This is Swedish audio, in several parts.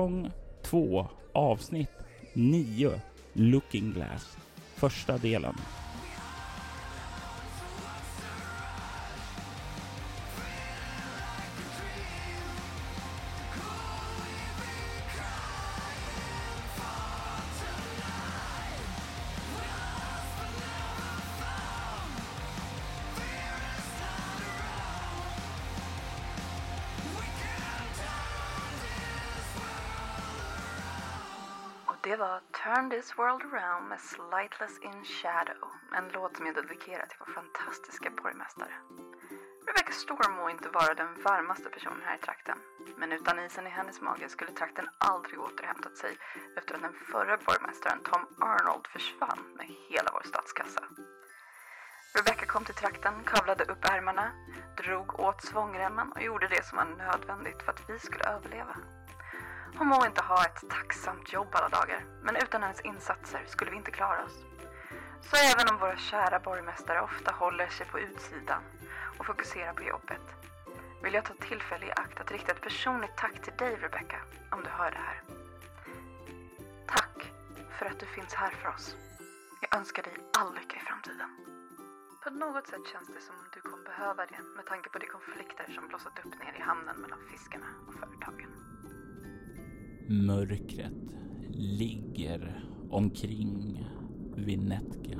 Säsong 2 avsnitt 9 Looking Glass. Första delen. Med Slightless In Shadow. En låt som jag dedikerar till vår fantastiska borgmästare. Rebecca Storm må inte vara den varmaste personen här i trakten. Men utan isen i hennes mage skulle trakten aldrig återhämtat sig efter att den förra borgmästaren Tom Arnold försvann med hela vår statskassa. Rebecca kom till trakten, kavlade upp ärmarna, drog åt svångremmen och gjorde det som var nödvändigt för att vi skulle överleva. Hon må inte ha ett tacksamt jobb alla dagar, men utan hennes insatser skulle vi inte klara oss. Så även om våra kära borgmästare ofta håller sig på utsidan och fokuserar på jobbet, vill jag ta tillfälle i akt att rikta ett personligt tack till dig Rebecca, om du hör det här. Tack för att du finns här för oss. Jag önskar dig all lycka i framtiden. På något sätt känns det som om du kommer behöva det med tanke på de konflikter som blossat upp nere i hamnen mellan fiskarna och företagen. Mörkret ligger omkring Vinetka.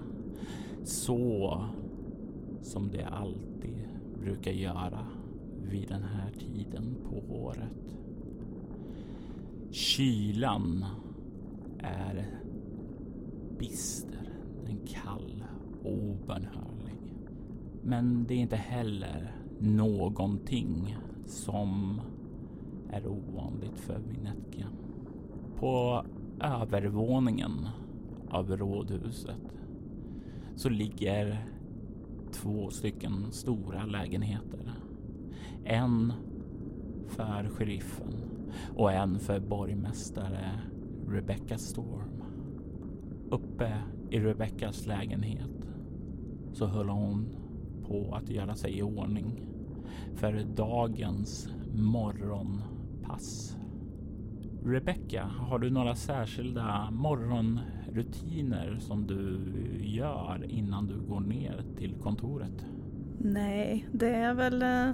Så som det alltid brukar göra vid den här tiden på året. Kylan är bister, den kall och obönhörlig. Men det är inte heller någonting som är ovanligt för Vinetka. På övervåningen av rådhuset så ligger två stycken stora lägenheter. En för sheriffen och en för borgmästare Rebecca Storm. Uppe i Rebeccas lägenhet så höll hon på att göra sig i ordning för dagens morgonpass. Rebecca, har du några särskilda morgonrutiner som du gör innan du går ner till kontoret? Nej, det är väl eh,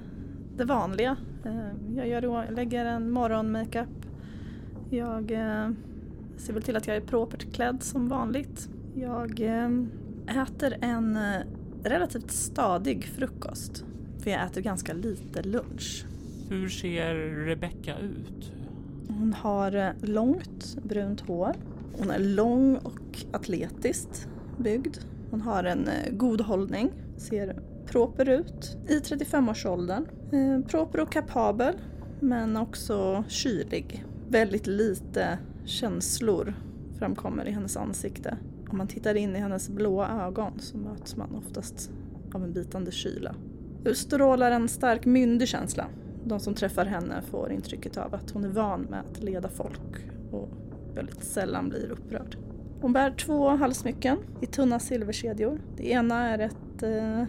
det vanliga. Eh, jag gör, lägger en morgonmakeup. Jag eh, ser väl till att jag är propert klädd som vanligt. Jag äter en relativt stadig frukost. För jag äter ganska lite lunch. Hur ser Rebecca ut? Hon har eh, långt brunt hår. Hon är lång och atletiskt byggd. Hon har en eh, god hållning, ser proper ut i 35-årsåldern. Eh, proper och kapabel, men också kylig. Väldigt lite känslor framkommer i hennes ansikte. Om man tittar in i hennes blåa ögon så möts man oftast av en bitande kyla. Utstrålar en stark myndig känsla. De som träffar henne får intrycket av att hon är van med att leda folk och väldigt sällan blir upprörd. Hon bär två halssmycken i tunna silverkedjor. Det ena är ett, eh, en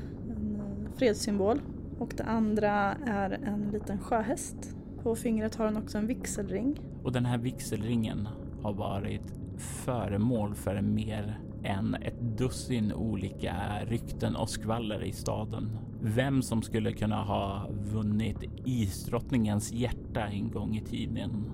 eh, fredssymbol och det andra är en liten sjöhäst. På fingret har hon också en vigselring. Och den här vigselringen har varit föremål för en mer än ett dussin olika rykten och skvaller i staden. Vem som skulle kunna ha vunnit isdrottningens hjärta en gång i tiden.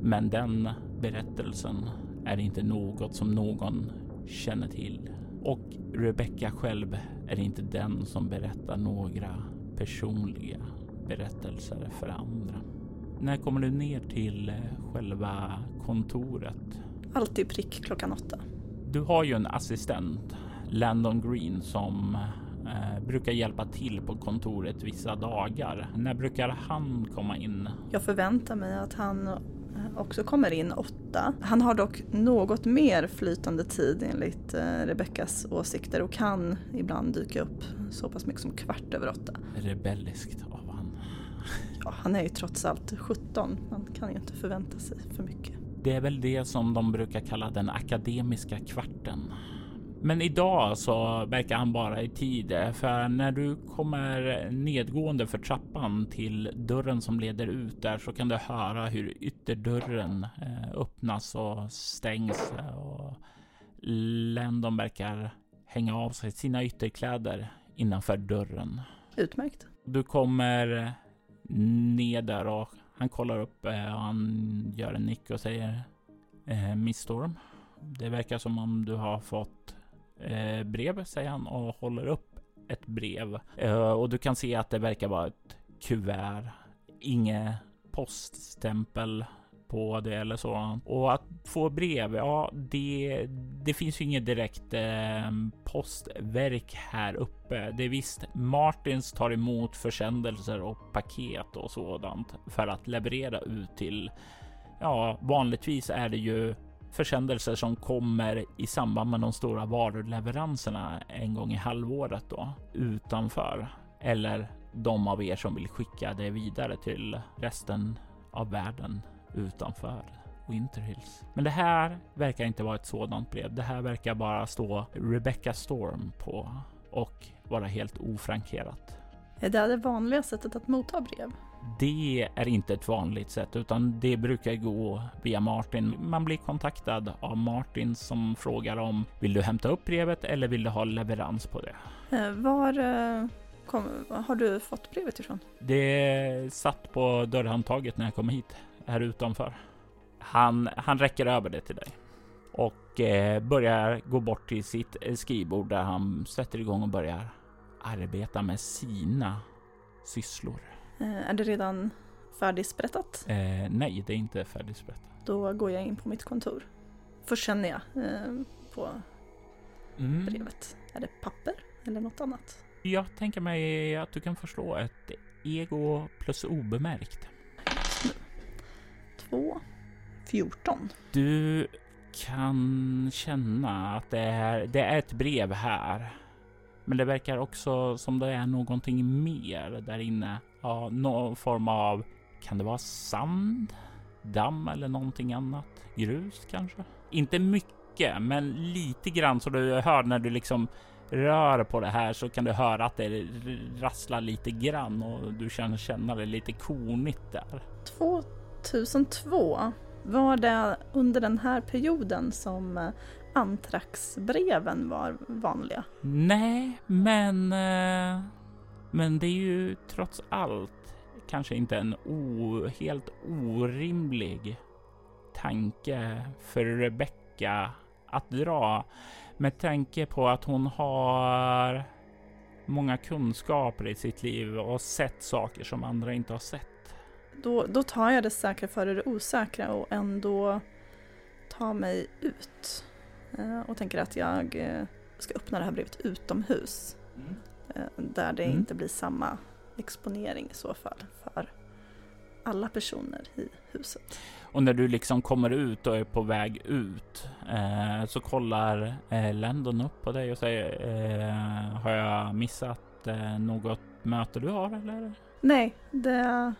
Men den berättelsen är inte något som någon känner till. Och Rebecca själv är inte den som berättar några personliga berättelser för andra. När kommer du ner till själva kontoret? Alltid prick klockan åtta. Du har ju en assistent, Landon Green, som eh, brukar hjälpa till på kontoret vissa dagar. När brukar han komma in? Jag förväntar mig att han eh, också kommer in åtta. Han har dock något mer flytande tid enligt eh, Rebeckas åsikter och kan ibland dyka upp så pass mycket som kvart över åtta. Rebelliskt av han. Ja, han är ju trots allt 17. Man kan ju inte förvänta sig för mycket. Det är väl det som de brukar kalla den akademiska kvarten. Men idag så verkar han bara i tid, för när du kommer nedgående för trappan till dörren som leder ut där så kan du höra hur ytterdörren eh, öppnas och stängs och Landon verkar hänga av sig sina ytterkläder innanför dörren. Utmärkt. Du kommer ner där och han kollar upp och han gör en nick och säger eh, Miss Storm. Det verkar som om du har fått eh, brev, säger han och håller upp ett brev. Eh, och du kan se att det verkar vara ett kuvert. Inget poststämpel på det eller så. Och att få brev, ja, det, det finns ju inget direkt eh, postverk här uppe. Det är visst Martins tar emot försändelser och paket och sådant för att leverera ut till. Ja, vanligtvis är det ju försändelser som kommer i samband med de stora varuleveranserna en gång i halvåret då utanför eller de av er som vill skicka det vidare till resten av världen utanför Winterhills. Men det här verkar inte vara ett sådant brev. Det här verkar bara stå Rebecca Storm på och vara helt ofrankerat. Är det det vanliga sättet att motta brev? Det är inte ett vanligt sätt, utan det brukar gå via Martin. Man blir kontaktad av Martin som frågar om vill du hämta upp brevet eller vill du ha leverans på det? Eh, Var eh, kom, har du fått brevet ifrån? Det satt på dörrhandtaget när jag kom hit här utanför. Han, han räcker över det till dig och eh, börjar gå bort till sitt eh, skrivbord där han sätter igång och börjar arbeta med sina sysslor. Eh, Är det redan färdigsprättat? Eh, nej, det är inte färdigsprättat. Då går jag in på mitt kontor. Först känner jag eh, på Mm. brevet. Är det papper eller något annat? Jag tänker mig att du kan förstå ett ego plus obemärkt. Två, 14. Du kan känna att det är, det är ett brev här. Men det verkar också som det är någonting mer där inne. Ja, någon form av, kan det vara sand? Damm eller någonting annat? Grus kanske? Inte mycket, men lite grann så du hör när du liksom rör på det här så kan du höra att det rasslar lite grann och du kan känna det lite kornigt där. 2002 var det under den här perioden som eh, antraxbreven var vanliga. Nej, men... Eh, men det är ju trots allt kanske inte en o, helt orimlig tanke för Rebecca att dra med tanke på att hon har många kunskaper i sitt liv och sett saker som andra inte har sett. Då, då tar jag det säkra före det osäkra och ändå tar mig ut. Eh, Och tänker att jag eh, ska öppna det här brevet utomhus. eh, Där det Mm. inte blir samma exponering i så fall för alla personer i huset. Och när du liksom kommer ut och är på väg ut eh, så kollar eh, Landon upp på dig och säger eh, Har jag missat eh, något möte du har eller? Nej, det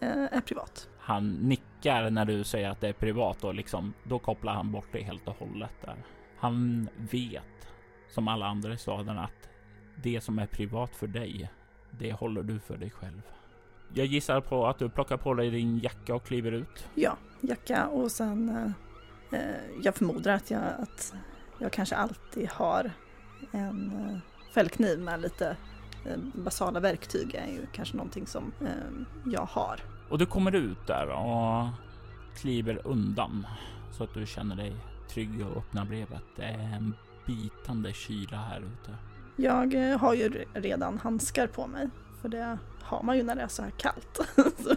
är privat. Han nickar när du säger att det är privat och liksom då kopplar han bort det helt och hållet där. Han vet som alla andra i staden att det som är privat för dig, det håller du för dig själv. Jag gissar på att du plockar på dig din jacka och kliver ut. Ja, jacka och sen eh, eh, jag förmodar att jag, att jag kanske alltid har en eh, fällkniv med lite eh, basala verktyg är ju kanske någonting som eh, jag har. Och du kommer ut där och kliver undan så att du känner dig trygg och öppnar brevet. Det är en bitande kyla här ute. Jag eh, har ju re- redan handskar på mig För det har man ju när det är så här kallt. så,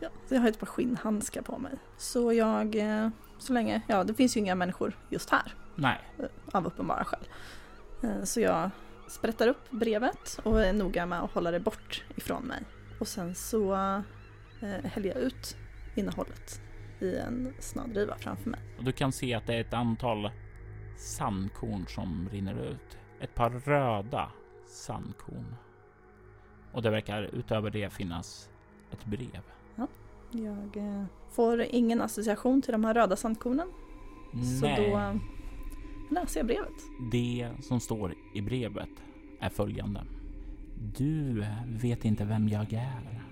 ja, så jag har ett par skinnhandskar på mig. Så jag, eh, så länge, ja det finns ju inga människor just här. Nej. Eh, av uppenbara skäl. Eh, så jag sprättar upp brevet och är noga med att hålla det bort ifrån mig. Och sen så eh, häller jag ut innehållet i en snaddriva framför mig. Och du kan se att det är ett antal sandkorn som rinner ut. Ett par röda sandkorn. Och det verkar utöver det finnas ett brev. Jag eh, får ingen association till de här röda sandkornen. Så Nej. då eh, läser jag brevet. Det som står i brevet är följande. Du vet inte vem jag är,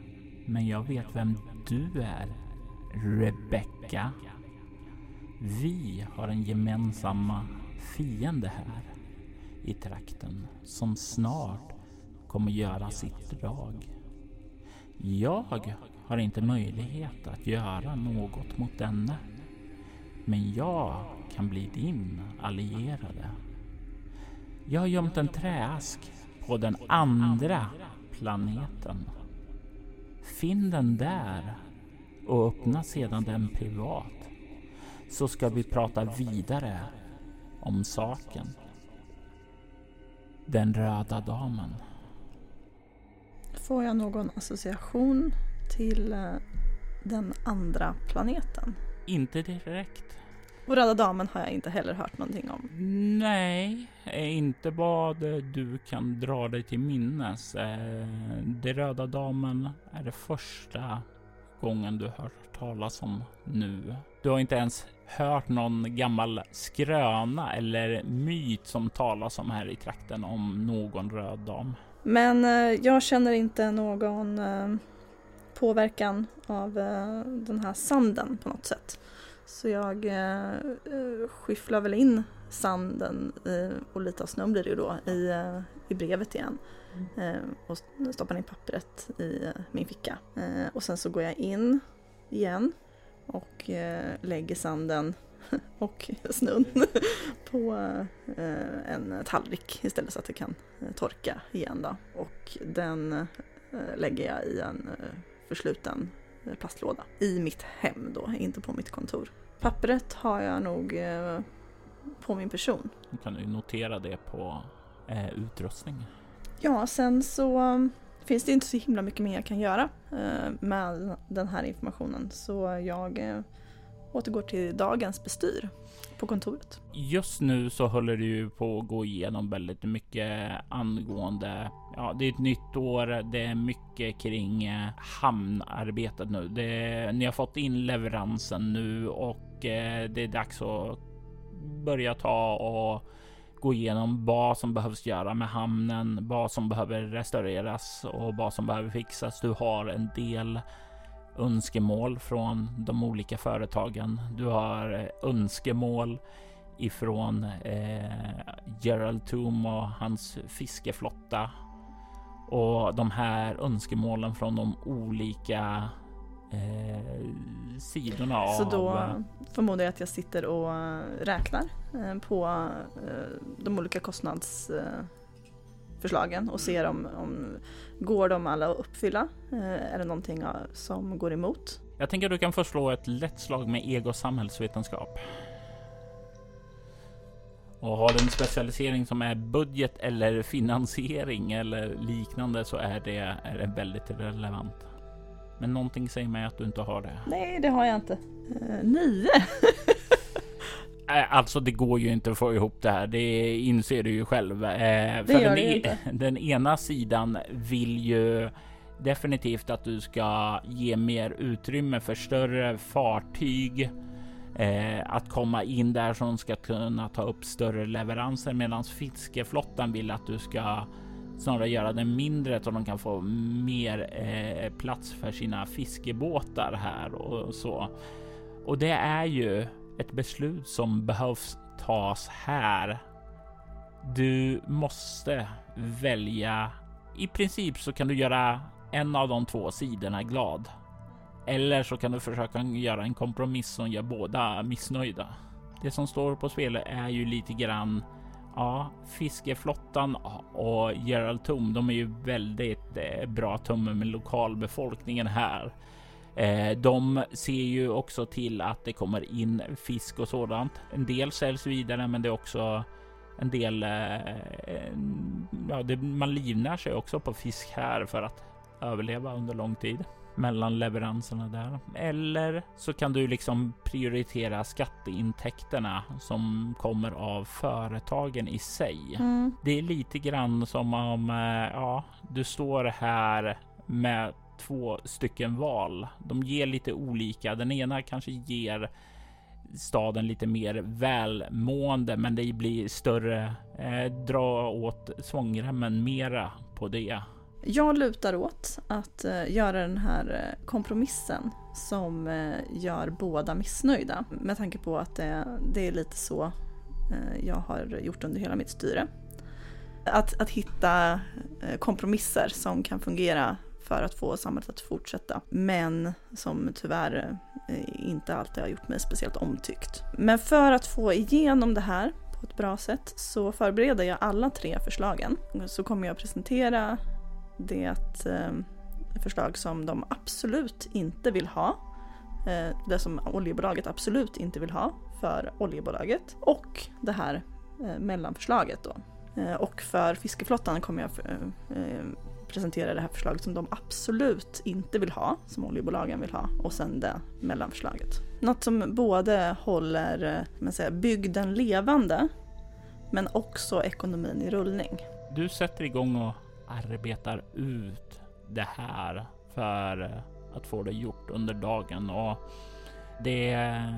men jag vet vem du är. Rebecca. Vi har en gemensamma fiende här i trakten som snart kommer göra sitt drag. Jag har inte möjlighet att göra något mot denne. Men jag kan bli din allierade. Jag har gömt en träask på den andra planeten. Finn den där och öppna sedan den privat. Så ska vi prata vidare om saken. Den röda damen. Får jag någon association till eh, den andra planeten? Inte direkt. Och Röda Damen har jag inte heller hört någonting om. Nej, eh, inte vad du kan dra dig till minnes. Eh, Det röda damen är det första gången du hört talas om nu. Du har inte ens hört någon gammal skröna eller myt som talas om här i trakten om någon röd dam. Men eh, jag känner inte någon påverkan av eh, den här sanden på något sätt. Så jag eh, eh, skyfflar väl in sanden och lite av snön blir det ju då i, eh, i brevet igen. Eh, och stoppar in pappret i min ficka. Och sen så går jag in igen och lägger sanden och snön på en tallrik istället så att det kan torka igen då. Och den lägger jag i en försluten eh, plastlåda i mitt hem då, inte på mitt kontor. Pappret har jag nog eh, på min person. Du kan ju notera det på eh, utrustning. Ja, sen så um, finns det inte så himla mycket mer jag kan göra eh, med den här informationen. Så jag eh, återgår till dagens bestyr på kontoret. Just nu så håller du ju på att gå igenom väldigt mycket angående, ja det är ett nytt år, det är mycket kring eh, hamnarbetet nu. Det, ni har fått in leveransen nu och eh, det är dags att börja ta och gå igenom vad som behövs göra med hamnen, vad som behöver restaureras och vad som behöver fixas. Du har en del önskemål från de olika företagen. Du har eh, önskemål ifrån eh, Gerald Toom och hans fiskeflotta. Och de här önskemålen från de olika eh, sidorna Så av... då förmodar jag att jag sitter och eh, räknar eh, på eh, de olika kostnadsförslagen och ser om, om går de alla att uppfylla? Eh, Är det någonting som går emot? Jag tänker att du kan först slå ett lätt slag med ego samhällsvetenskap. Och har du en specialisering som är budget eller finansiering eller liknande så är det, är det väldigt relevant. Men någonting säger mig att du inte har det. Nej, det har jag inte. Eh, nio! Äh, Alltså det går ju inte att få ihop det här. Det inser du ju själv. Eh, för gör den, det e- den ena sidan vill ju definitivt att du ska ge mer utrymme för större fartyg. Eh, att komma in där som ska kunna ta upp större leveranser medan fiskeflottan vill att du ska snarare göra den mindre så de kan få mer eh, plats för sina fiskebåtar här och så. Och det är ju ett beslut som behövs tas här. Du måste välja. I princip så kan du göra en av de två sidorna glad. Eller så kan du försöka göra en kompromiss som gör båda missnöjda. Det som står på spel är ju lite grann ja, fiskeflottan och Gerald Tum, de är ju väldigt eh, bra tumme med lokalbefolkningen här. Eh, de ser ju också till att det kommer in fisk och sådant. En del säljs vidare, men det är också en del. Eh, ja, det, man livnär sig också på fisk här för att överleva under lång tid mellan leveranserna där. Eller så kan du liksom prioritera skatteintäkterna som kommer av företagen i sig. Mm. Det är lite grann som om eh, ja, du står här med två stycken val. De ger lite olika. Den ena kanske ger staden lite mer välmående, men det blir större eh, dra åt svångremmen mera på det. Jag lutar åt att eh, göra den här eh, kompromissen som eh, gör båda missnöjda. Med tanke på att det, det är lite så jag har gjort under hela mitt styre. Att, att hitta kompromisser som kan fungera för att få samhället att fortsätta. Men som tyvärr eh, inte alltid har gjort mig speciellt omtyckt. Men för att få igenom det här på ett bra sätt så förbereder jag alla tre förslagen. Så kommer jag presentera det eh, förslag som de absolut inte vill ha. Eh, det som oljebolaget absolut inte vill ha för oljebolaget. Och det här mellanförslaget då. Och för fiskeflottan kommer jag presentera det här förslaget som de absolut inte vill ha, som oljebolagen vill ha, och sen det mellanförslaget. Något som både håller eh, man säger, bygden levande, men också ekonomin i rullning. Du sätter igång och arbetar ut det här för eh, att få det gjort under dagen och det eh,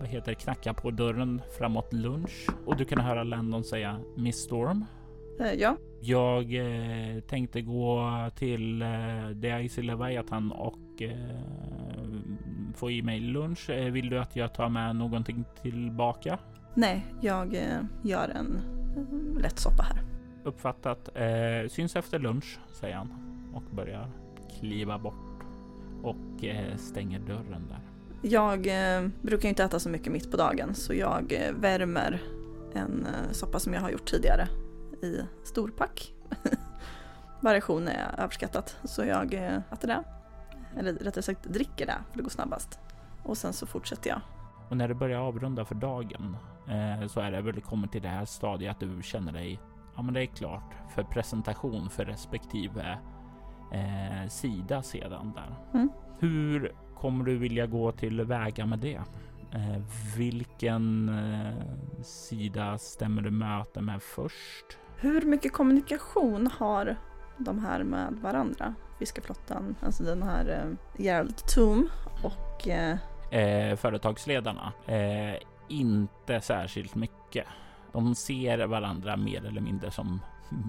vad heter knacka på dörren framåt lunch och du kan höra Landon säga Miss Storm. Eh, ja. Jag eh, tänkte gå till eh, The Icy Leviathan och eh, få i mig lunch. Eh, vill du att jag tar med någonting tillbaka? Nej, jag eh, gör en lätt soppa här uppfattat. Syns efter lunch, säger han och börjar kliva bort och stänger dörren där. Jag brukar inte äta så mycket mitt på dagen så jag värmer en soppa som jag har gjort tidigare i storpack. Variation är överskattat så jag eh, äter det. Eller rättare sagt dricker det för det går snabbast. Och sen så fortsätter jag. Och när du börjar avrunda för dagen eh, så är det väl kommit till det här stadiet att du känner dig ja, men det är klart för presentation för respektive eh, sida sedan där. Mm. Hur kommer du vilja gå till väga med det? Eh, vilken eh, sida stämmer du möte med först? Hur mycket kommunikation har de här med varandra? Fiskeflottan, alltså den här eh, Gerald Toom och eh... Eh, företagsledarna. Eh, inte särskilt mycket. De ser varandra mer eller mindre som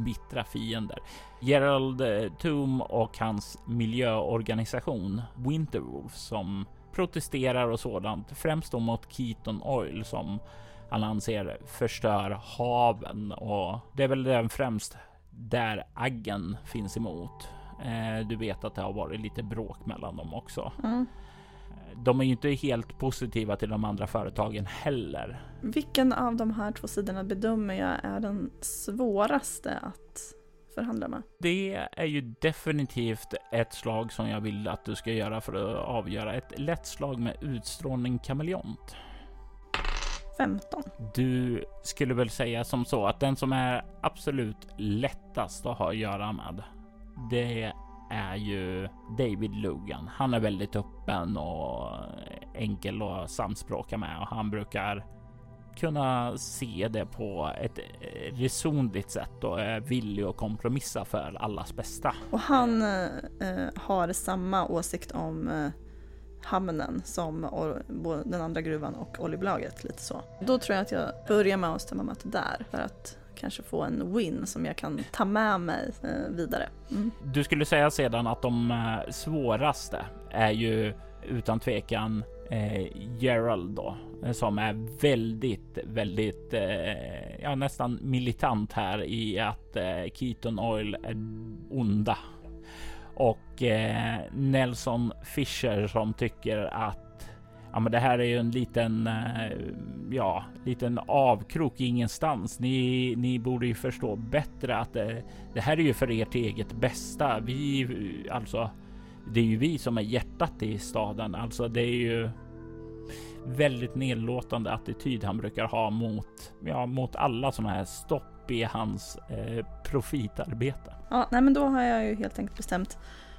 bittra fiender. Gerald eh, Toom och hans miljöorganisation Winterwolf som protesterar och sådant, främst då mot Keaton Oil som han anser förstör haven och det är väl den främst där aggen finns emot. Eh, du vet att det har varit lite bråk mellan dem också. Mm de är ju inte helt positiva till de andra företagen heller. Vilken av de här två sidorna bedömer jag är den svåraste att förhandla med? Det är ju definitivt ett slag som jag vill att du ska göra för att avgöra. Ett lätt slag med utstrålning kameleont. 15. Du skulle väl säga som så att den som är absolut lättast att ha att göra med, det är ju David Logan. Han är väldigt öppen och enkel att samspråka med och han brukar kunna se det på ett resonligt sätt och är villig att kompromissa för allas bästa. Och han eh, har samma åsikt om eh, hamnen som både den andra gruvan och oljebolaget lite så. Då tror jag att jag börjar med att stämma möte där för att kanske få en win som jag kan ta med mig eh, vidare. Mm. Du skulle säga sedan att de eh, svåraste är ju utan tvekan eh, Gerald då, eh, som är väldigt, väldigt, eh, ja nästan militant här i att eh, Keaton Oil är onda. Och eh, Nelson Fischer som tycker att ja, men det här är ju en liten, eh, ja, liten avkrok ingenstans. Ni, ni borde ju förstå bättre att det, det här är ju för ert eget bästa. Vi, alltså, det är ju vi som är hjärtat i staden. Alltså, det är ju väldigt nedlåtande attityd han brukar ha mot, ja, mot alla sådana här stopp i hans eh, profitarbete. Ja, nej men då har jag ju helt enkelt bestämt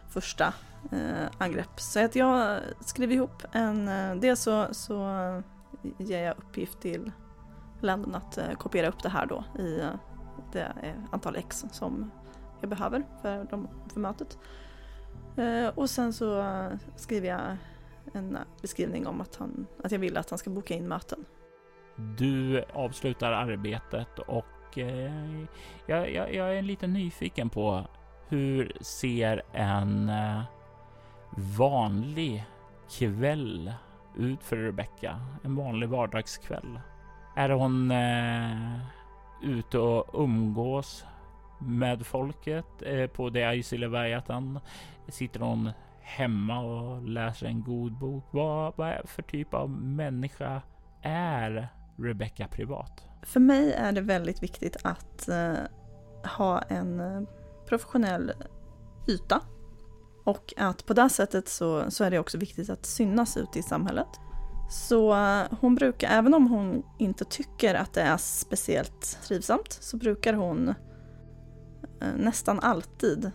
första eh, angrepp. Så att jag skriver ihop en, eh, dels så, så ger jag uppgift till Landon att eh, kopiera upp det här då i eh, det antal X som jag behöver för, de, för mötet. Eh, och sen så skriver jag en beskrivning om att, han, att jag vill att han ska boka in möten. Du avslutar arbetet och eh, jag, jag, jag, är lite nyfiken på hur ser en eh, vanlig kväll ut för Rebecca? En vanlig vardagskväll. Är hon eh, ute och umgås med folket eh, på det Aisilevajatan? Sitter hon hemma och läser en god bok? Vad, vad är för typ av människa är Rebecca privat? För mig är det väldigt viktigt att eh, ha en eh, professionell yta. Och att på det sättet så, så är det också viktigt att synas ute i samhället. Så eh, hon brukar, även om hon inte tycker att det är speciellt trivsamt, så brukar hon eh, nästan alltid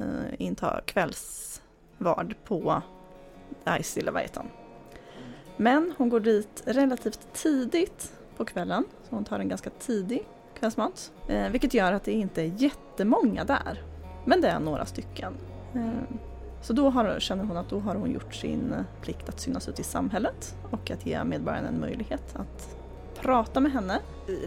eh, inta kvällsvard på Ice Leviathan. Men hon går dit relativt tidigt på kvällen, så hon tar en ganska tidig kvällsmat. Eh, vilket gör att det inte är jättemånga där. Men det är några stycken. Eh, så då har, känner hon att då har hon gjort sin eh, plikt att synas ut i samhället och att ge medborgarna en möjlighet att prata med henne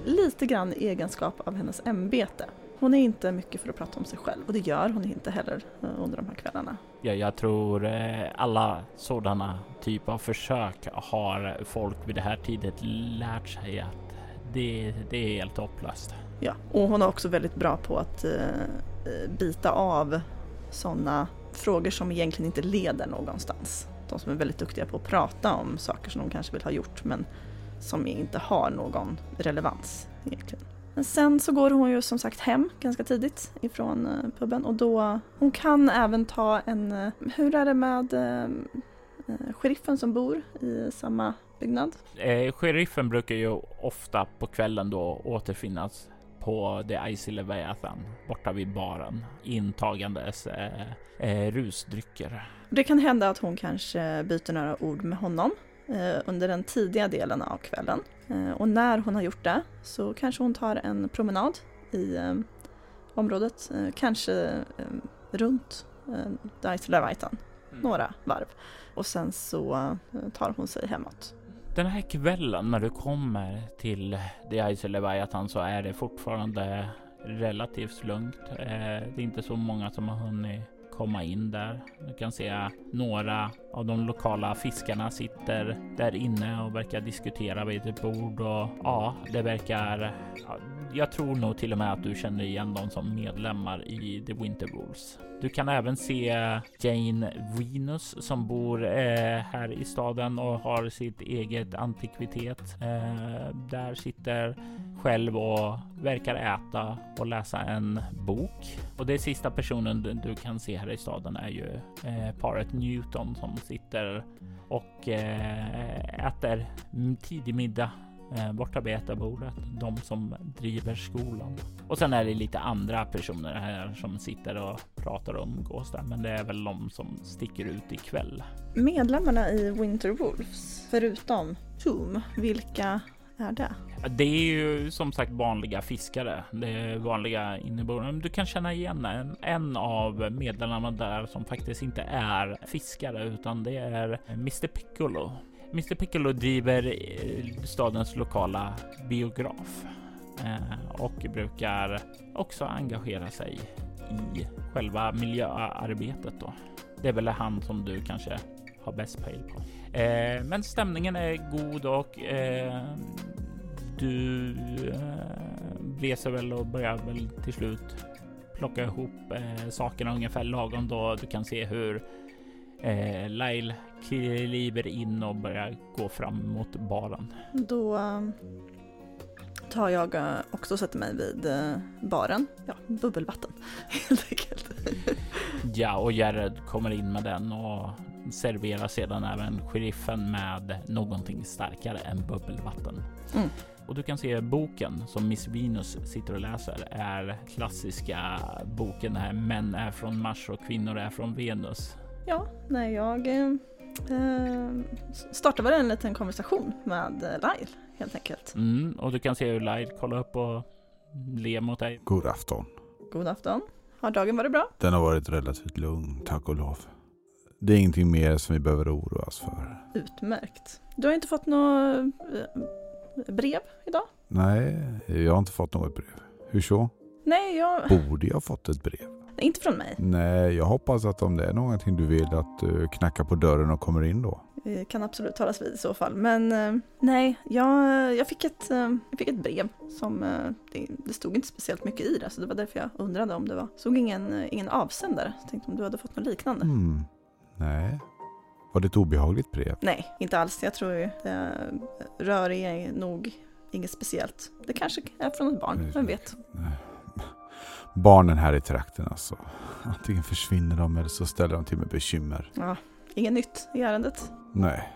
lite grann i egenskap av hennes ämbete. Hon är inte mycket för att prata om sig själv och det gör hon inte heller eh, under de här kvällarna. Ja, jag tror eh, alla sådana typer av försök har folk vid det här tidet lärt sig att det, det är helt hopplöst. Ja, och hon är också väldigt bra på att eh, bita av sådana frågor som egentligen inte leder någonstans. De som är väldigt duktiga på att prata om saker som de kanske vill ha gjort men som inte har någon relevans egentligen. Men sen så går hon ju som sagt hem ganska tidigt ifrån eh, puben och då, hon kan även ta en, eh, hur är det med eh, sheriffen som bor i samma byggnad? Eh, sheriffen brukar ju ofta på kvällen då återfinnas på The Icy Leviathan borta vid baren intagandes eh, eh, rusdrycker. Det kan hända att hon kanske byter några ord med honom eh, under den tidiga delen av kvällen. Eh, och när hon har gjort det så kanske hon tar en promenad i eh, området, eh, kanske runt Icy Leviathan, mm. några varv. Och sen så tar hon sig hemåt. Den här kvällen när du kommer till Leviathan så är det fortfarande relativt lugnt. Det är inte så många som har hunnit komma in där. Du kan se några av de lokala fiskarna sitter där inne och verkar diskutera vid ett bord och ja, det verkar. Jag tror nog till och med att du känner igen dem som medlemmar i The Winter Wolves. Du kan även se Jane Venus som bor eh, här i staden och har sitt eget antikvitet. Eh, där sitter själv och verkar äta och läsa en bok. Och det sista personen du kan se här i staden är ju eh, paret Newton som sitter och eh, äter tidig middag borta vid ätarbordet. De som driver skolan. Och sen är det lite andra personer här som sitter och pratar och umgås där. Men det är väl de som sticker ut ikväll. Medlemmarna i Winter Wolves, förutom Toom, vilka är det? Det är ju som sagt vanliga fiskare. Det är vanliga inneboende. Du kan känna igen en, en av medlemmarna där som faktiskt inte är fiskare utan det är Mr Piccolo. Mr Piccolo driver eh, stadens lokala biograf eh, och brukar också engagera sig i själva miljöarbetet. Då. Det är väl han som du kanske har bäst pejl på. Eh, men stämningen är god och du eh, reser väl och börjar väl till slut plocka ihop eh, sakerna ungefär lagom då du kan se hur Eh, Lyle kliver in och börjar gå fram mot baren. Då um, tar jag uh, också och sätter mig vid uh, baren. Ja, bubbelvatten helt enkelt. ja, och Jared kommer in med den och serverar sedan även sheriffen med någonting starkare än bubbelvatten. Mm. Och du kan se boken som Miss Venus sitter och läser är klassiska boken här Män är från Mars och kvinnor är från Venus. Ja, när jag eh, startade väl en liten konversation med eh, Lyle helt enkelt. Mm, och du kan se hur Lyle kollar upp och ler mot dig. God afton. God afton. Har dagen varit bra? Den har varit relativt lugn, tack och lov. Det är ingenting mer som vi behöver oroa oss för. Utmärkt. Du har inte fått något eh, brev idag? Nej, jag har inte fått något brev. Hur så? Nej, jag... Borde jag fått ett brev? Nej, inte från mig. Nej, jag hoppas att om det är någonting du vill att du knackar på dörren och kommer in då. Det kan absolut talas vid i så fall. Men eh, nej, jag, jag, fick ett, eh, jag fick ett brev som det, det, stod inte speciellt mycket i det. Så det var därför jag undrade om det var. såg ingen, ingen avsändare. Jag tänkte om du hade fått något liknande. Mm. Nej. Var det ett obehagligt brev? Nej, inte alls. Jag tror det rör nog inget speciellt. Det kanske är från ett barn, vem vet? Barnen här i trakten alltså. Antingen försvinner de eller så ställer de till med bekymmer. Ja, inget nytt i ärendet? Nej,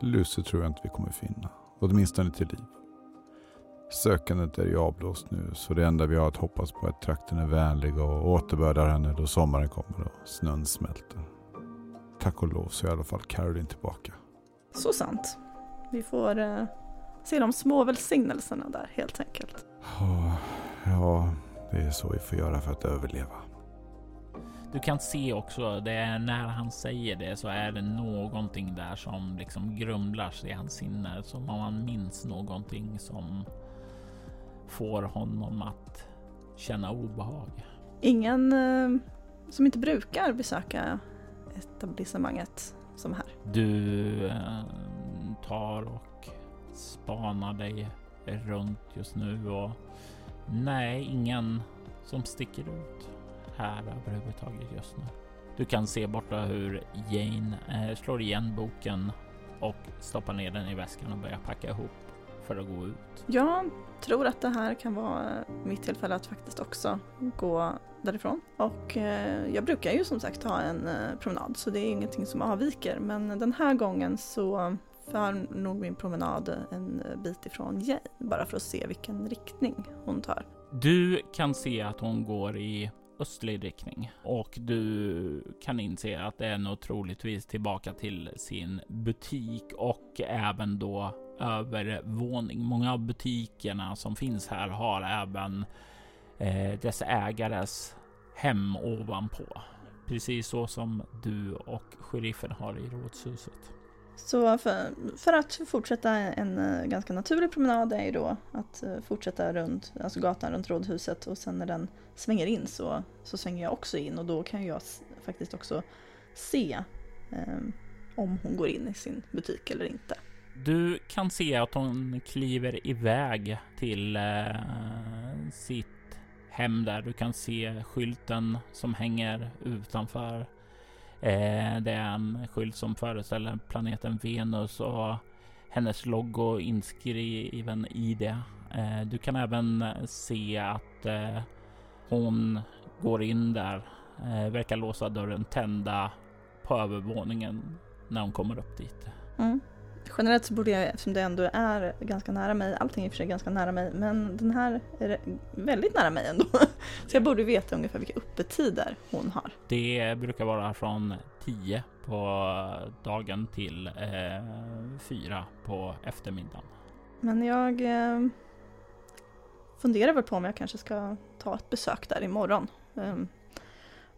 Lucy tror jag inte vi kommer finna. Åtminstone till liv. Sökandet är ju avblåst nu så det enda vi har att hoppas på är att trakten är vänlig och återbördar henne då sommaren kommer och snön smälter. Tack och lov så är i alla fall Caroline tillbaka. Så sant. Vi får uh, se de små välsignelserna där helt enkelt. Oh, ja, det är så vi får göra för att överleva. Du kan se också, det är när han säger det så är det någonting där som liksom grumlar i hans sinne. Som om han minns någonting som får honom att känna obehag. Ingen uh, som inte brukar besöka etablissemanget som här. Du eh, tar och spanar dig runt just nu och nej, ingen som sticker ut här överhuvudtaget just nu. Du kan se borta hur Jane eh, slår igen boken och stoppar ner den i väskan och börjar packa ihop för att gå ut. Jag tror att det här kan vara mitt tillfälle att faktiskt också gå därifrån. Och eh, jag brukar ju som sagt ha en eh, promenad så det är ingenting som avviker men den här gången så för nog min promenad en bit ifrån Jane bara för att se vilken riktning hon tar. Du kan se att hon går i östlig riktning och du kan inse att det är nog troligtvis tillbaka till sin butik och även då övervåning. Många av butikerna som finns här har även eh, dess ägares hem ovanpå. Precis så som du och sheriffen har i rådshuset. Så för, för, att fortsätta en eh, ganska naturlig promenad är ju då att eh, fortsätta runt, alltså gatan runt rådhuset och sen när den svänger in så, så svänger jag också in och då kan jag faktiskt också se eh, om hon går in i sin butik eller inte. Du kan se att hon kliver iväg till eh, sitt hem där. Du kan se skylten som hänger utanför. Eh, det är en skylt som föreställer planeten Venus och hennes logo inskriven i det. Eh, du kan även se att eh, hon går in där, verkar låsa dörren tända på övervåningen när hon kommer upp dit. Mm. Generellt så borde jag, eftersom det ändå är ganska nära mig, allting är i och för sig ganska nära mig, men den här är väldigt nära mig ändå. Så jag borde veta ungefär vilka öppettider hon har. Det brukar vara från 10 på dagen till eh, 4 på eftermiddagen. Men jag eh, funderar väl på om jag kanske ska ta ett besök där imorgon. Um,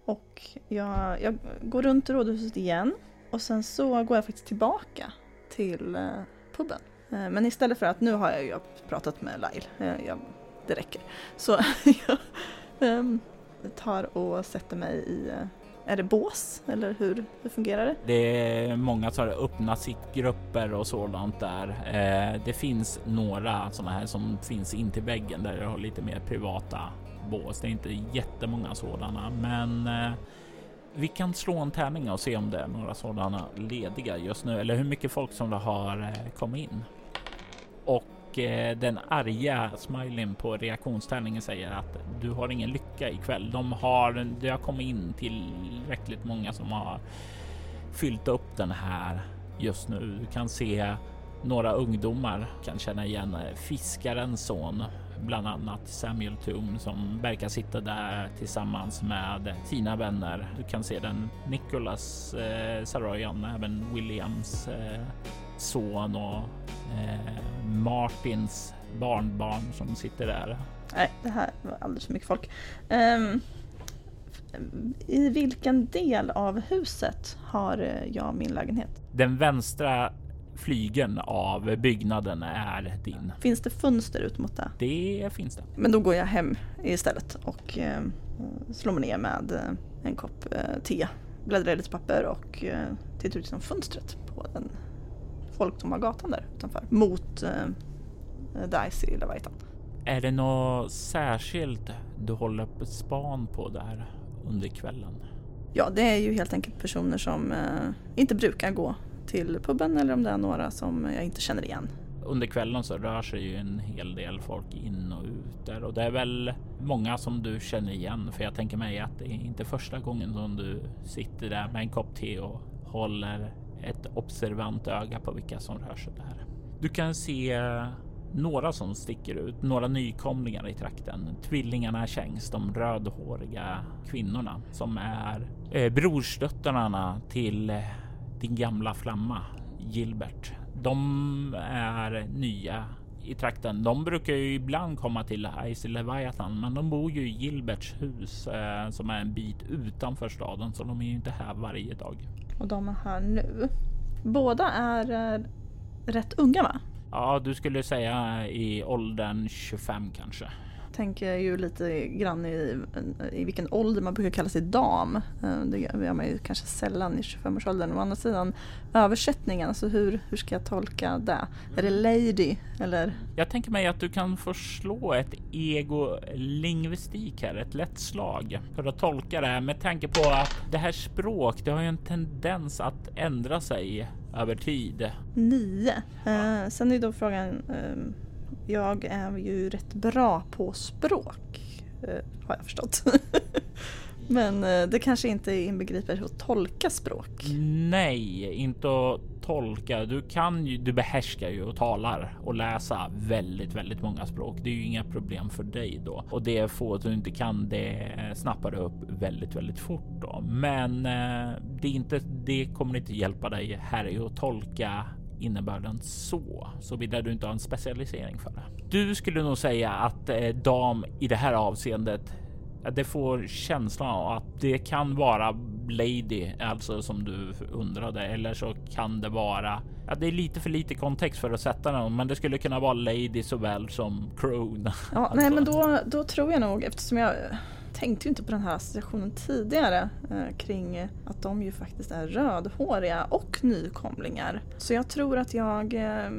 och jag, jag går runt i rådhuset igen och sen så går jag faktiskt tillbaka till eh, puben. Eh, men istället för att, nu har jag ju pratat med Lyle, eh, jag, det räcker. Så jag ehm, tar och sätter mig i är det bås eller hur, hur fungerar det? Det är många som har öppnat sitt grupper och sådant där. det finns några sådana här som finns in till väggen där det har lite mer privata bås. Det är inte jättemånga sådana, men vi kan slå en tärning och se om det är några sådana lediga just nu eller hur mycket folk som det har eh, kommit in. Och eh, den arga smileyn på reaktionstärningen säger att du har ingen lycka ikväll. De har, det har kommit in tillräckligt många som har fyllt upp den här just nu. Du kan se några ungdomar kan känna igen eh, fiskarens son bland annat Samuel Toon som verkar sitta där tillsammans med sina vänner. Du kan se den Nicholas eh, Saroyan, även Williams eh, son och eh, Martins barnbarn som sitter där. Nej, det här var alldeles för mycket folk. Um, I vilken del av huset har eh, jag min lägenhet? Den vänstra flygeln av byggnaden är din. Finns det fönster ut mot det? Det finns det. Men då går jag hem istället och eh, slår mig ner med eh, en kopp eh, te, bläddrar i lite papper och eh, tittar ut genom fönstret på den folktomma gatan där utanför mot eh, Daisy i Leviathan. Är det något särskilt du håller på span på där under kvällen? Ja, det är ju helt enkelt personer som eh, inte brukar gå till puben eller om det är några som jag inte känner igen. Under kvällen så rör sig ju en hel del folk in och ut där och det är väl många som du känner igen för jag tänker mig att det är inte första gången som du sitter där med en kopp te och håller ett observant öga på vilka som rör sig där. Du kan se några som sticker ut, några nykomlingar i trakten. Tvillingarna Kängs, de rödhåriga kvinnorna som är eh, brorsdöttrarna till eh, din gamla flamma Gilbert. De är nya i trakten. De brukar ju ibland komma till Icy Leviathan, men de bor ju i Gilberts hus eh, som är en bit utanför staden, så de är ju inte här varje dag. Och de är här nu. Båda är eh, rätt unga va? Ja, du skulle säga i åldern 25 kanske tänker ju lite grann i, i vilken ålder man brukar kalla sig dam. Eh, det gör man ju kanske sällan i 25-årsåldern. Å andra sidan översättningen, alltså hur, hur ska jag tolka det? Är det lady eller? Jag tänker mig att du kan få slå ett ego-lingvistik här, ett lätt slag för att tolka det här med tanke på att det här språk, det har ju en tendens att ändra sig över tid. Nio. Eh, sen är då frågan eh, jag är ju rätt bra på språk, eh, har jag förstått. Men eh, det kanske inte inbegriper att tolka språk? Nej, inte att tolka. Du kan ju, du behärskar ju och talar och läsa väldigt, väldigt många språk. Det är ju inga problem för dig då och det få du inte kan det snappar du upp väldigt, väldigt fort då. Men eh, det är inte. Det kommer inte hjälpa dig här i att tolka innebörden så, såvida du inte har en specialisering för det. Du skulle nog säga att eh, dam i det här avseendet det får känslan av att det kan vara lady, alltså som du undrade, eller så kan det vara. Ja, det är lite för lite kontext för att sätta den, men det skulle kunna vara lady såväl som crone. Ja, alltså. nej, men då, då tror jag nog eftersom jag tänkte ju inte på den här associationen tidigare eh, kring eh, att de ju faktiskt är rödhåriga och nykomlingar. Så jag tror att jag eh,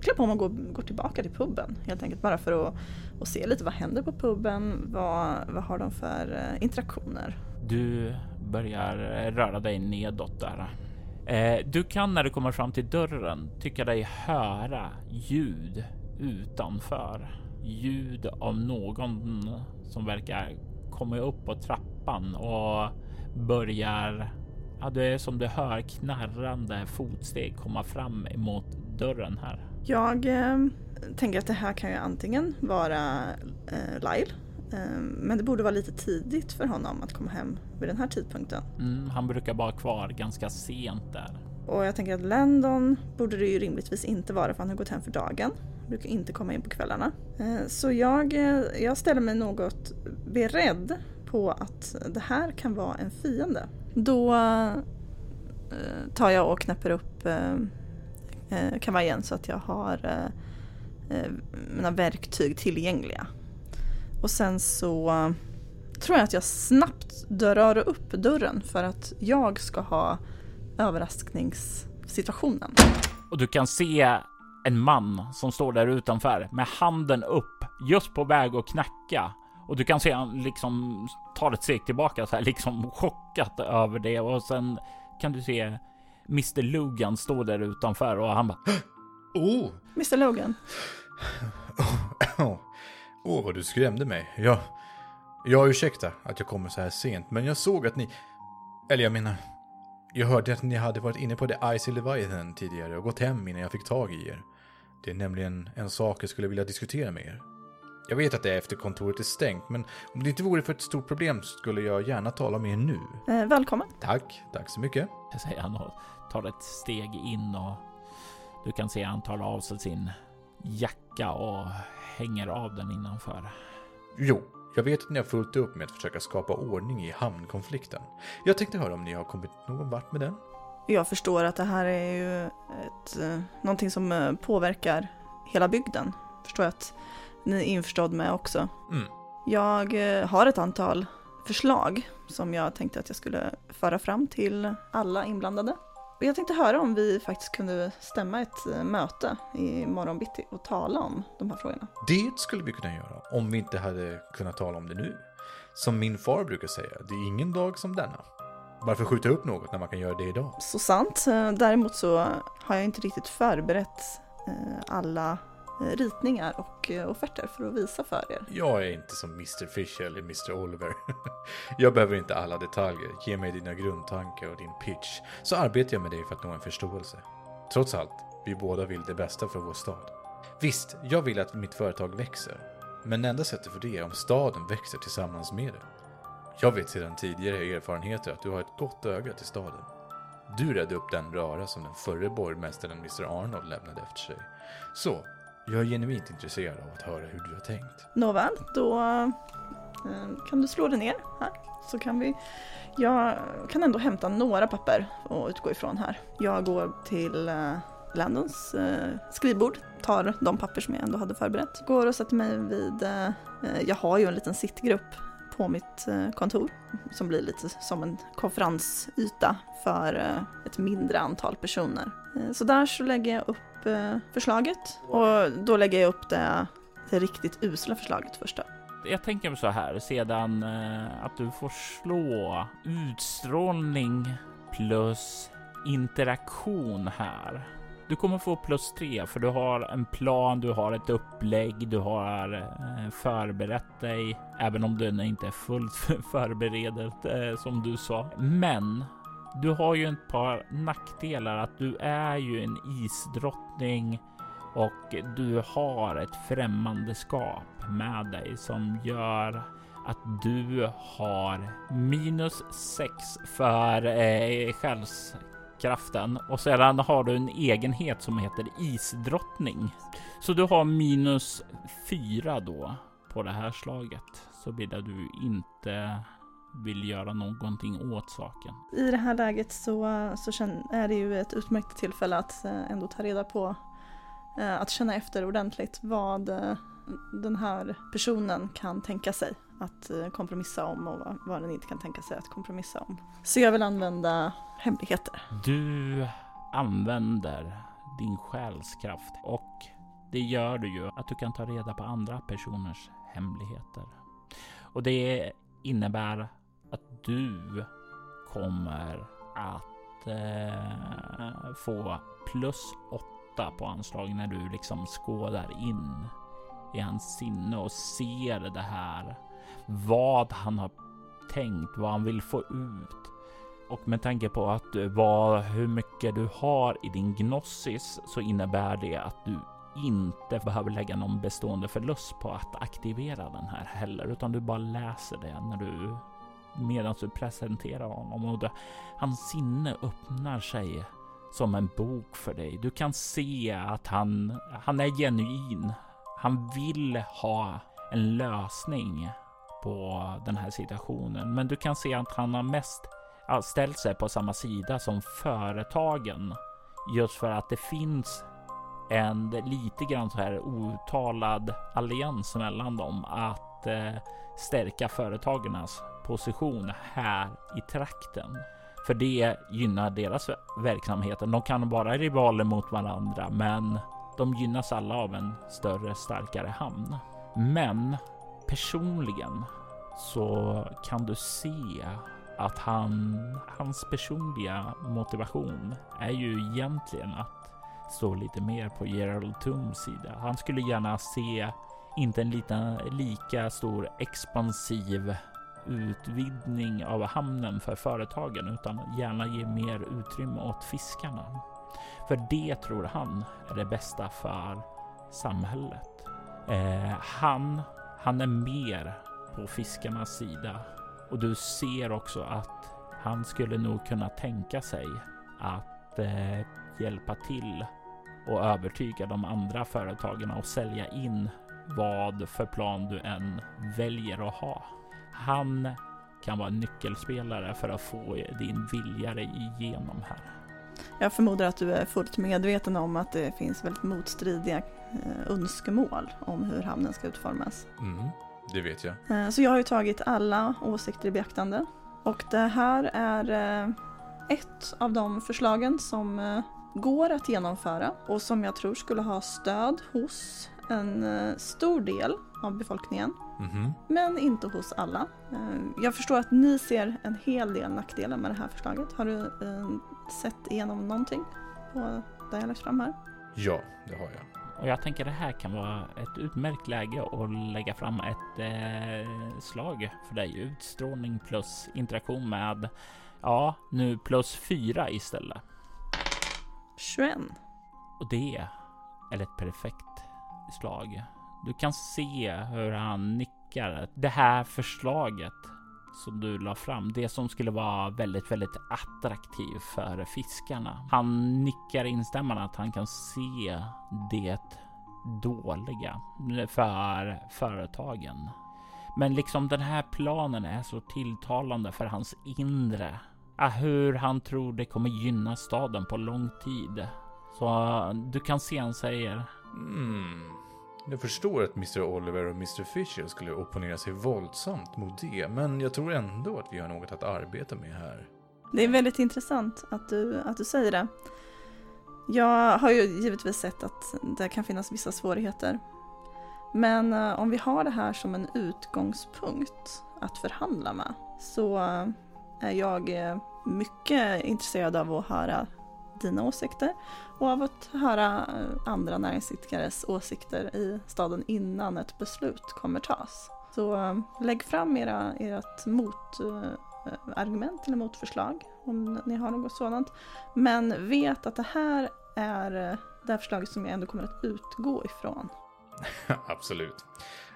klär på mig och går, går tillbaka till puben helt enkelt bara för att och se lite vad händer på puben, vad, vad har de för eh, interaktioner. Du börjar röra dig nedåt där. Eh, du kan när du kommer fram till dörren tycka dig höra ljud utanför. Ljud av någon som verkar kommer upp på trappan och börjar. Ja, det är som du hör knarrande fotsteg komma fram emot dörren här. Jag eh, tänker att det här kan ju antingen vara eh, Lyle eh, men det borde vara lite tidigt för honom att komma hem vid den här tidpunkten. Mm, han brukar vara kvar ganska sent där. Och jag tänker att Landon borde det ju rimligtvis inte vara för han har gått hem för dagen. Brukar inte komma in på kvällarna. Eh, så jag, eh, jag ställer mig något beredd på att det här kan vara en fiende. Då eh, tar jag och knäpper upp kavajen så att jag har mina verktyg tillgängliga. Och sen så tror jag att jag snabbt drar upp dörren för att jag ska ha överraskningssituationen. Och du kan se en man som står där utanför med handen upp, just på väg att knacka Och du kan se han liksom tar ett steg tillbaka så här liksom chockat över det och sen kan du se Mr Logan stå där utanför och han bara Oh! Mr Logan. Åh, oh, vad du skrämde mig. Jag, jag ursäkta att jag kommer så här sent, men jag såg att ni... Eller jag menar, jag hörde att ni hade varit inne på The Icy Leviathan tidigare och gått hem innan jag fick tag i er. Det är nämligen en sak jag skulle vilja diskutera med er. Jag vet att det är efter kontoret är stängt, men om det inte vore för ett stort problem skulle jag gärna tala med er nu. Eh, välkommen. Tack, tack så mycket. säger han och tar ett steg in och du kan se han tar av sig sin jacka och hänger av den innanför. Jo, jag vet att ni har fullt upp med att försöka skapa ordning i hamnkonflikten. Jag tänkte höra om ni har kommit någon vart med den? Jag förstår att det här är ju ett, eh, någonting som eh, påverkar hela bygden. Förstår jag att ni är införstådd med också. Mm. Jag eh, har ett antal förslag som jag tänkte att jag skulle föra fram till alla inblandade. Jag tänkte höra om vi faktiskt kunde stämma ett möte i morgon bitti och tala om de här frågorna. Det skulle vi kunna göra om vi inte hade kunnat tala om det nu. Som min far brukar säga, det är ingen dag som denna. Varför skjuta upp något när man kan göra det idag? Så sant. Eh, Däremot så har jag inte riktigt förberett eh, alla eh, ritningar och offerter för att visa för er. Jag är inte som Mr Fish eller Mr Oliver. jag behöver inte alla detaljer. Ge mig dina grundtankar och din pitch, så arbetar jag med dig för att nå en förståelse. Trots allt, vi båda vill det bästa för vår stad. Visst, jag vill att mitt företag växer. Men enda sättet för det är om staden växer tillsammans med det. Jag vet sedan tidigare erfarenheter att du har ett gott öga till staden. Du räddade upp den röra som den förre borgmästaren Mr Arnold lämnade efter sig. Så, jag är genuint intresserad av att höra hur du har tänkt. Nåväl, då eh, kan du slå dig ner här. Så kan vi... Jag kan ändå hämta några papper och utgå ifrån här. Jag går till eh, Landons eh, skrivbord, tar de papper som jag ändå hade förberett. Går och sätter mig vid... Jag har ju en liten sittgrupp på mitt eh, kontor som blir lite som en konferensyta för eh, ett mindre antal personer. Eh, så där så lägger jag upp förslaget och då lägger jag upp det, det riktigt usla förslaget först då. Jag tänker så här sedan att du får slå utstrålning plus interaktion här. Du kommer få plus tre för du har en plan, du har ett upplägg, du har eh, förberett dig, även om den inte är fullt förberedd eh, som du sa. Men du har ju ett par nackdelar att du är ju en isdrottning och du har ett främmandeskap med dig som gör att du har minus 6 för eh, kraften och sedan har du en egenhet som heter isdrottning. Så du har minus 4 då på det här slaget såvida du inte vill göra någonting åt saken. I det här läget så, så är det ju ett utmärkt tillfälle att eh, ändå ta reda på, eh, att känna efter ordentligt vad eh, den här personen kan tänka sig att eh, kompromissa om och vad, vad den inte kan tänka sig att kompromissa om. Så jag vill använda hemligheter. Du använder din själskraft och det gör du ju att du kan ta reda på andra personers hemligheter. Och det innebär att du kommer att eh, få plus åtta på anslag när du liksom skådar in i hans sinne och ser det här. Vad han har tänkt, vad han vill få ut. Och med tanke på att du, vad, hur mycket du har i din gnossis så innebär det att du inte behöver lägga någon bestående förlust på att aktivera den här heller, utan du bara läser det när du medan du presenterar honom och det, hans sinne öppnar sig som en bok för dig. Du kan se att han, han är genuin. Han vill ha en lösning på den här situationen, men du kan se att han har mest ställt sig på samma sida som företagen just för att det finns en lite grann så här outtalad allians mellan dem att eh, stärka företagarnas position här i trakten. För det gynnar deras verksamheter. De kan vara rivaler mot varandra, men de gynnas alla av en större, starkare hamn. Men personligen så kan du se att han, hans personliga motivation är ju egentligen att stå lite mer på Gerald Tums sida. Han skulle gärna se inte en liten, lika stor expansiv utvidgning av hamnen för företagen utan gärna ge mer utrymme åt fiskarna. För det tror han är det bästa för samhället. Eh, han, han är mer på fiskarnas sida och du ser också att han skulle nog kunna tänka sig att eh, hjälpa till och övertyga de andra företagen och sälja in vad för plan du än väljer att ha. Han kan vara en nyckelspelare för att få din vilja igenom här. Jag förmodar att du är fullt medveten om att det finns väldigt motstridiga eh, önskemål om hur hamnen ska utformas. Mm, det vet jag. Eh, så jag har ju tagit alla åsikter i beaktande. Och det här är eh, ett av de förslagen som går att genomföra och som jag tror skulle ha stöd hos en stor del av befolkningen. Mhm. Men inte hos alla. Jag förstår att ni ser en hel del nackdelar med det här förslaget. Har du sett igenom någonting på det jag lagt fram här? Ja, det har jag. Och jag tänker det här kan vara ett utmärkt läge att lägga fram ett eh, slag för dig. Utstrålning plus interaktion med, ja, nu plus fyra istället. 21. Och det är ett perfekt slag. Du kan se hur han nickar. Det här förslaget som du la fram, det som skulle vara väldigt, väldigt attraktiv för fiskarna. Han nickar instämmande att han kan se det dåliga för företagen. Men liksom den här planen är så tilltalande för hans inre. Hur han tror det kommer gynna staden på lång tid. Så du kan se han säger. Mm. Jag förstår att Mr. Oliver och Mr. Fisher skulle opponera sig våldsamt mot det, men jag tror ändå att vi har något att arbeta med här. Det är väldigt intressant att du, att du säger det. Jag har ju givetvis sett att det kan finnas vissa svårigheter. Men eh, om vi har det här som en utgångspunkt att förhandla med så eh, är jag eh, mycket intresserad av att höra dina åsikter och av att höra andra näringsidkares åsikter i staden innan ett beslut kommer tas. Så eh, lägg fram era, ert motargument eh, eller motförslag om ni har något sådant. Men vet att det här är det här förslaget som jag ändå kommer att utgå ifrån. Absolut.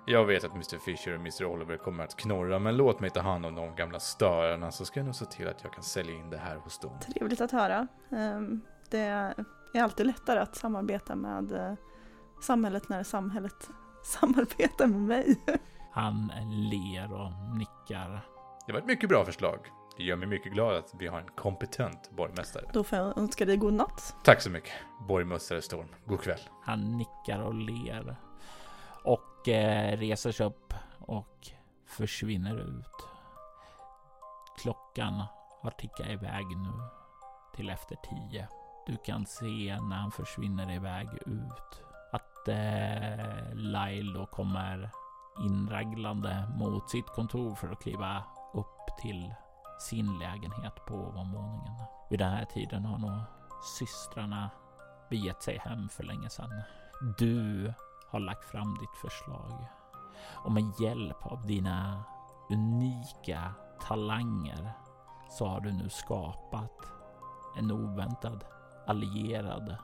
Jag vet att Mr. Fisher och Mr. Oliver kommer att knorra, men låt mig ta hand om de gamla störarna så ska jag nog se till att jag kan sälja in det här hos dem. Trevligt att höra. Ehm, det är alltid lättare att samarbeta med eh, samhället när samhället samarbetar med mig. Han ler och nickar. Det var ett mycket bra förslag. Det gör mig mycket glad att vi har en kompetent borgmästare. Då får jag önska dig god natt. Tack så mycket, borgmästare Storm. God kväll. Han nickar och ler och och reser sig upp och försvinner ut. Klockan har tickat iväg nu till efter tio. Du kan se när han försvinner iväg ut att eh, Lyle då kommer inraglande mot sitt kontor för att kliva upp till sin lägenhet på ovanvåningen. Vid den här tiden har nog systrarna begett sig hem för länge sedan. Du har lagt fram ditt förslag och med hjälp av dina unika talanger så har du nu skapat en oväntad allierad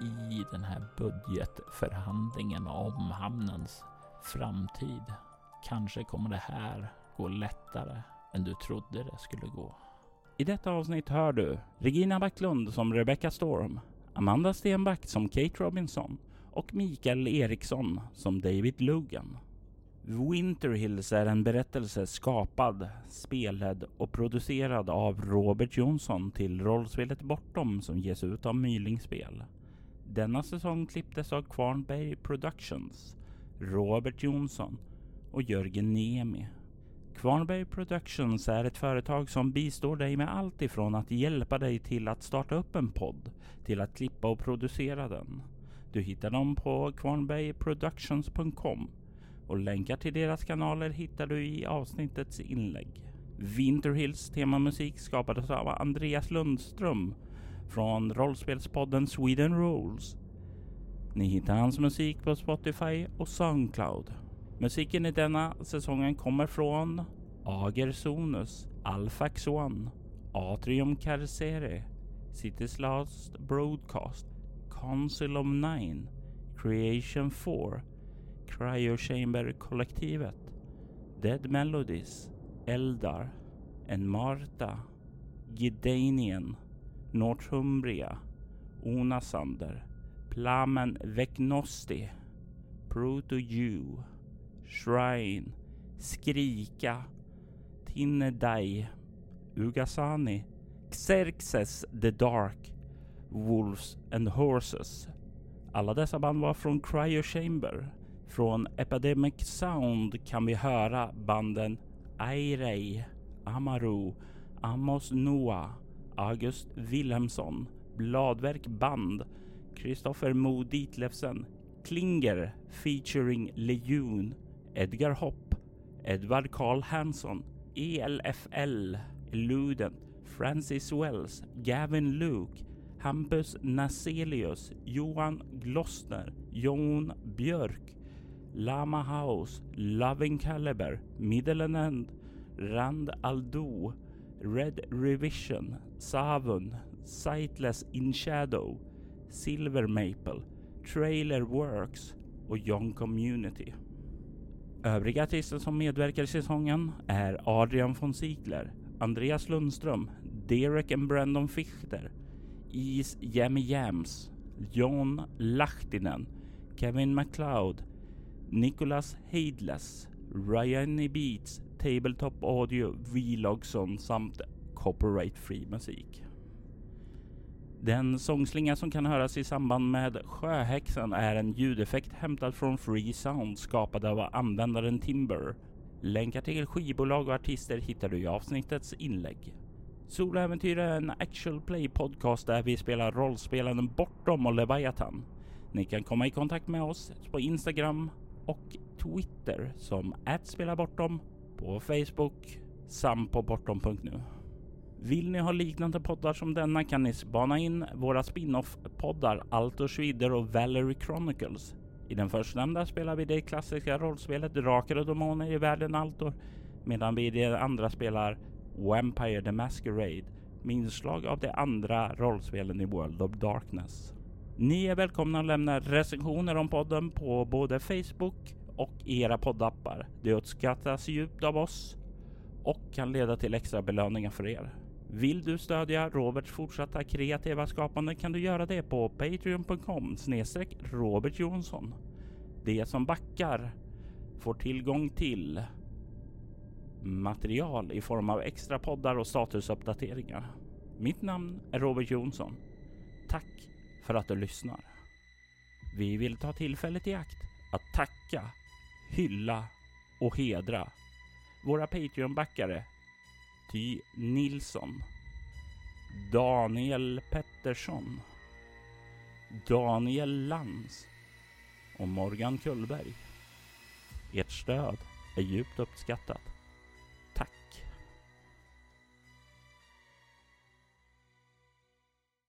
i den här budgetförhandlingen om hamnens framtid. Kanske kommer det här gå lättare än du trodde det skulle gå. I detta avsnitt hör du Regina Backlund som Rebecca Storm, Amanda Stenback som Kate Robinson och Mikael Eriksson som David Logan. Winterhills är en berättelse skapad, spelad och producerad av Robert Jonsson till rollspelet Bortom som ges ut av Mylingspel. Denna säsong klipptes av Kvarnberg Productions, Robert Jonsson och Jörgen Niemi. Kvarnberg Productions är ett företag som bistår dig med allt ifrån att hjälpa dig till att starta upp en podd till att klippa och producera den. Du hittar dem på kvarnbergproductions.com och länkar till deras kanaler hittar du i avsnittets inlägg. Winterhills temamusik skapades av Andreas Lundström från rollspelspodden Sweden Rules. Ni hittar hans musik på Spotify och Soundcloud. Musiken i denna säsongen kommer från Agersonus, Alfax One, Atrium Carcere, Cities Last Broadcast, Council of Nine, Creation 4, Cryo Chamber-kollektivet, Dead Melodies, Eldar, En Marta, Gidanien, Northumbria, Onasander, Plamen Vecnosti, Proto-Jew, Shrine, Skrika, Tinnedai, Ugasani, Xerxes the Dark, Wolves and Horses. Alla dessa band var från Cryo Chamber. Från Epidemic Sound kan vi höra banden Airey, Amaru, Amos Noah, August Wilhelmsson, Bladverk Band, Kristoffer Mo Ditlevsen, Klinger featuring Lejon, Edgar Hopp, Edvard Karl Hansson, ELFL, Luden, Francis Wells, Gavin Luke, Hampus Naselius, Johan Glossner, Jon Björk, Lama House, Loving Caliber, Middle End, Rand Aldo, Red Revision, Savun, Sightless In Shadow, Silver Maple, Trailer Works och Young Community. Övriga artister som medverkar i säsongen är Adrian von Ziegler, Andreas Lundström, Derek and Brandon Fichter, Is Jammy Jams, John Lahtinen, Kevin MacLeod, Nicholas Heidless, Ryan E. Beats, Tabletop Audio, Vlogson samt Copyright Free musik. Den sångslinga som kan höras i samband med Sjöhäxan är en ljudeffekt hämtad från Free Sound skapad av användaren Timber. Länkar till skivbolag och artister hittar du i avsnittets inlägg. Soloäventyr är en actual play podcast där vi spelar rollspelaren Bortom och Leviathan. Ni kan komma i kontakt med oss på Instagram och Twitter som @spelabortom på Facebook samt på bortom.nu. Vill ni ha liknande poddar som denna kan ni spana in våra spin-off-poddar Altor Schwider och Valerie Chronicles. I den förstnämnda spelar vi det klassiska rollspelet Drakar och Demoner i världen Altor medan vi i det andra spelar Vampire the Masquerade med inslag av de andra rollspelen i World of Darkness. Ni är välkomna att lämna recensioner om podden på både Facebook och era poddappar. Det uppskattas djupt av oss och kan leda till extra belöningar för er. Vill du stödja Roberts fortsatta kreativa skapande kan du göra det på patreon.com snedstreck Robert Jonsson. De som backar får tillgång till material i form av extra poddar och statusuppdateringar. Mitt namn är Robert Jonsson. Tack för att du lyssnar. Vi vill ta tillfället i akt att tacka, hylla och hedra våra Patreon-backare Ty Nilsson, Daniel Pettersson, Daniel Lantz och Morgan Kullberg. Ert stöd är djupt uppskattat.